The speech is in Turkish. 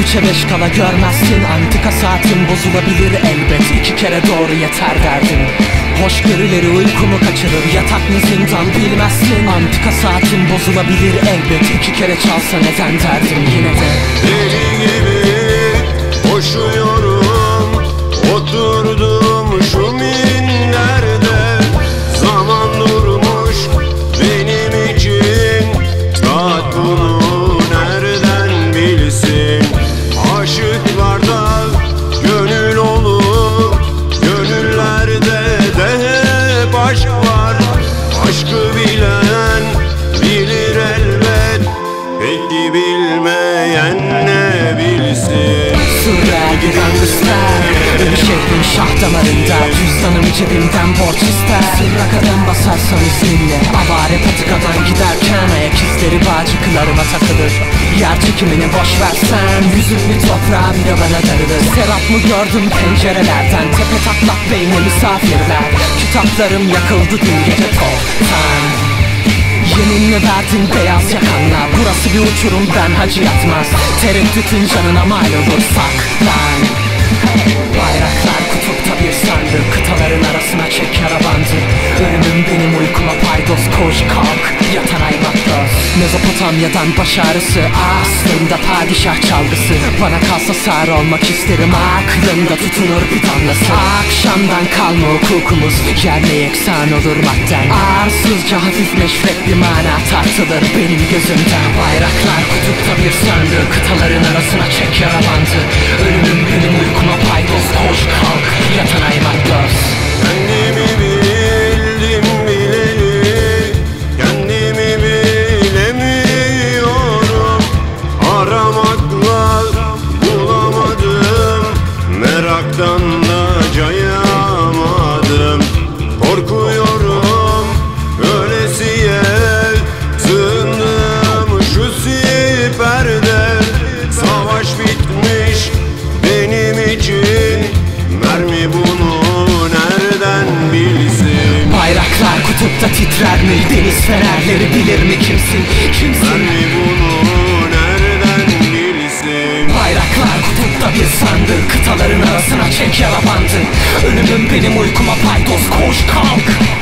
üçe beş kala görmezsin. Antika saatin bozulabilir elbet. İki kere doğru yeter derdin. Hoşgörüleri uykumu kaçırır. Yatak mı zindan bilmezsin. Antika saatin bozulabilir elbet. İki kere çalsa neden derdim yine de? Deli gibi koşuyorum Oturdum şu minderde Zaman durmuş benim için. Saat bunu şah damarında Cüzdanım cebimden borç ister. Sırra kadem basarsam izninle Avare patikadan giderken Ayak izleri bağcıklarıma takılır. Yer çekimini boş versen Yüzümlü toprağa bile bana darılır. Serap mı gördüm pencerelerden Tepe taklak beyne misafirler. Kitaplarım yakıldı dün gece toptan Yeminle verdin beyaz yakanla Burası bir uçurum ben hacı yatmaz. Tereddütün canına mal olur saklan uykuma paydos Koş kalk. Yatan aybatlos Mezopotamya'dan baş ağrısı Aslında padişah çalgısı. Bana kalsa sağır olmak isterim Aklımda tutunur bir damlası. Akşamdan kalma hukukumuz Yerle yeksan olur madden. Arsızca hafif meşrep bir mana tartılır. Benim gözümden Bayraklar kutupta bir sandık Kıtaların arasına çek yara bandı. Ölümüm benim uykuma paydos Bayraklar kutupta titrer mi? Deniz fenerleri bilir mi kimsin? Kimsin? Mermi bunu nereden bilsin Bayraklar kutupta bir sandık Kıtaların arasına çek bandı Ölümüm benim uykuma paydos koş kalk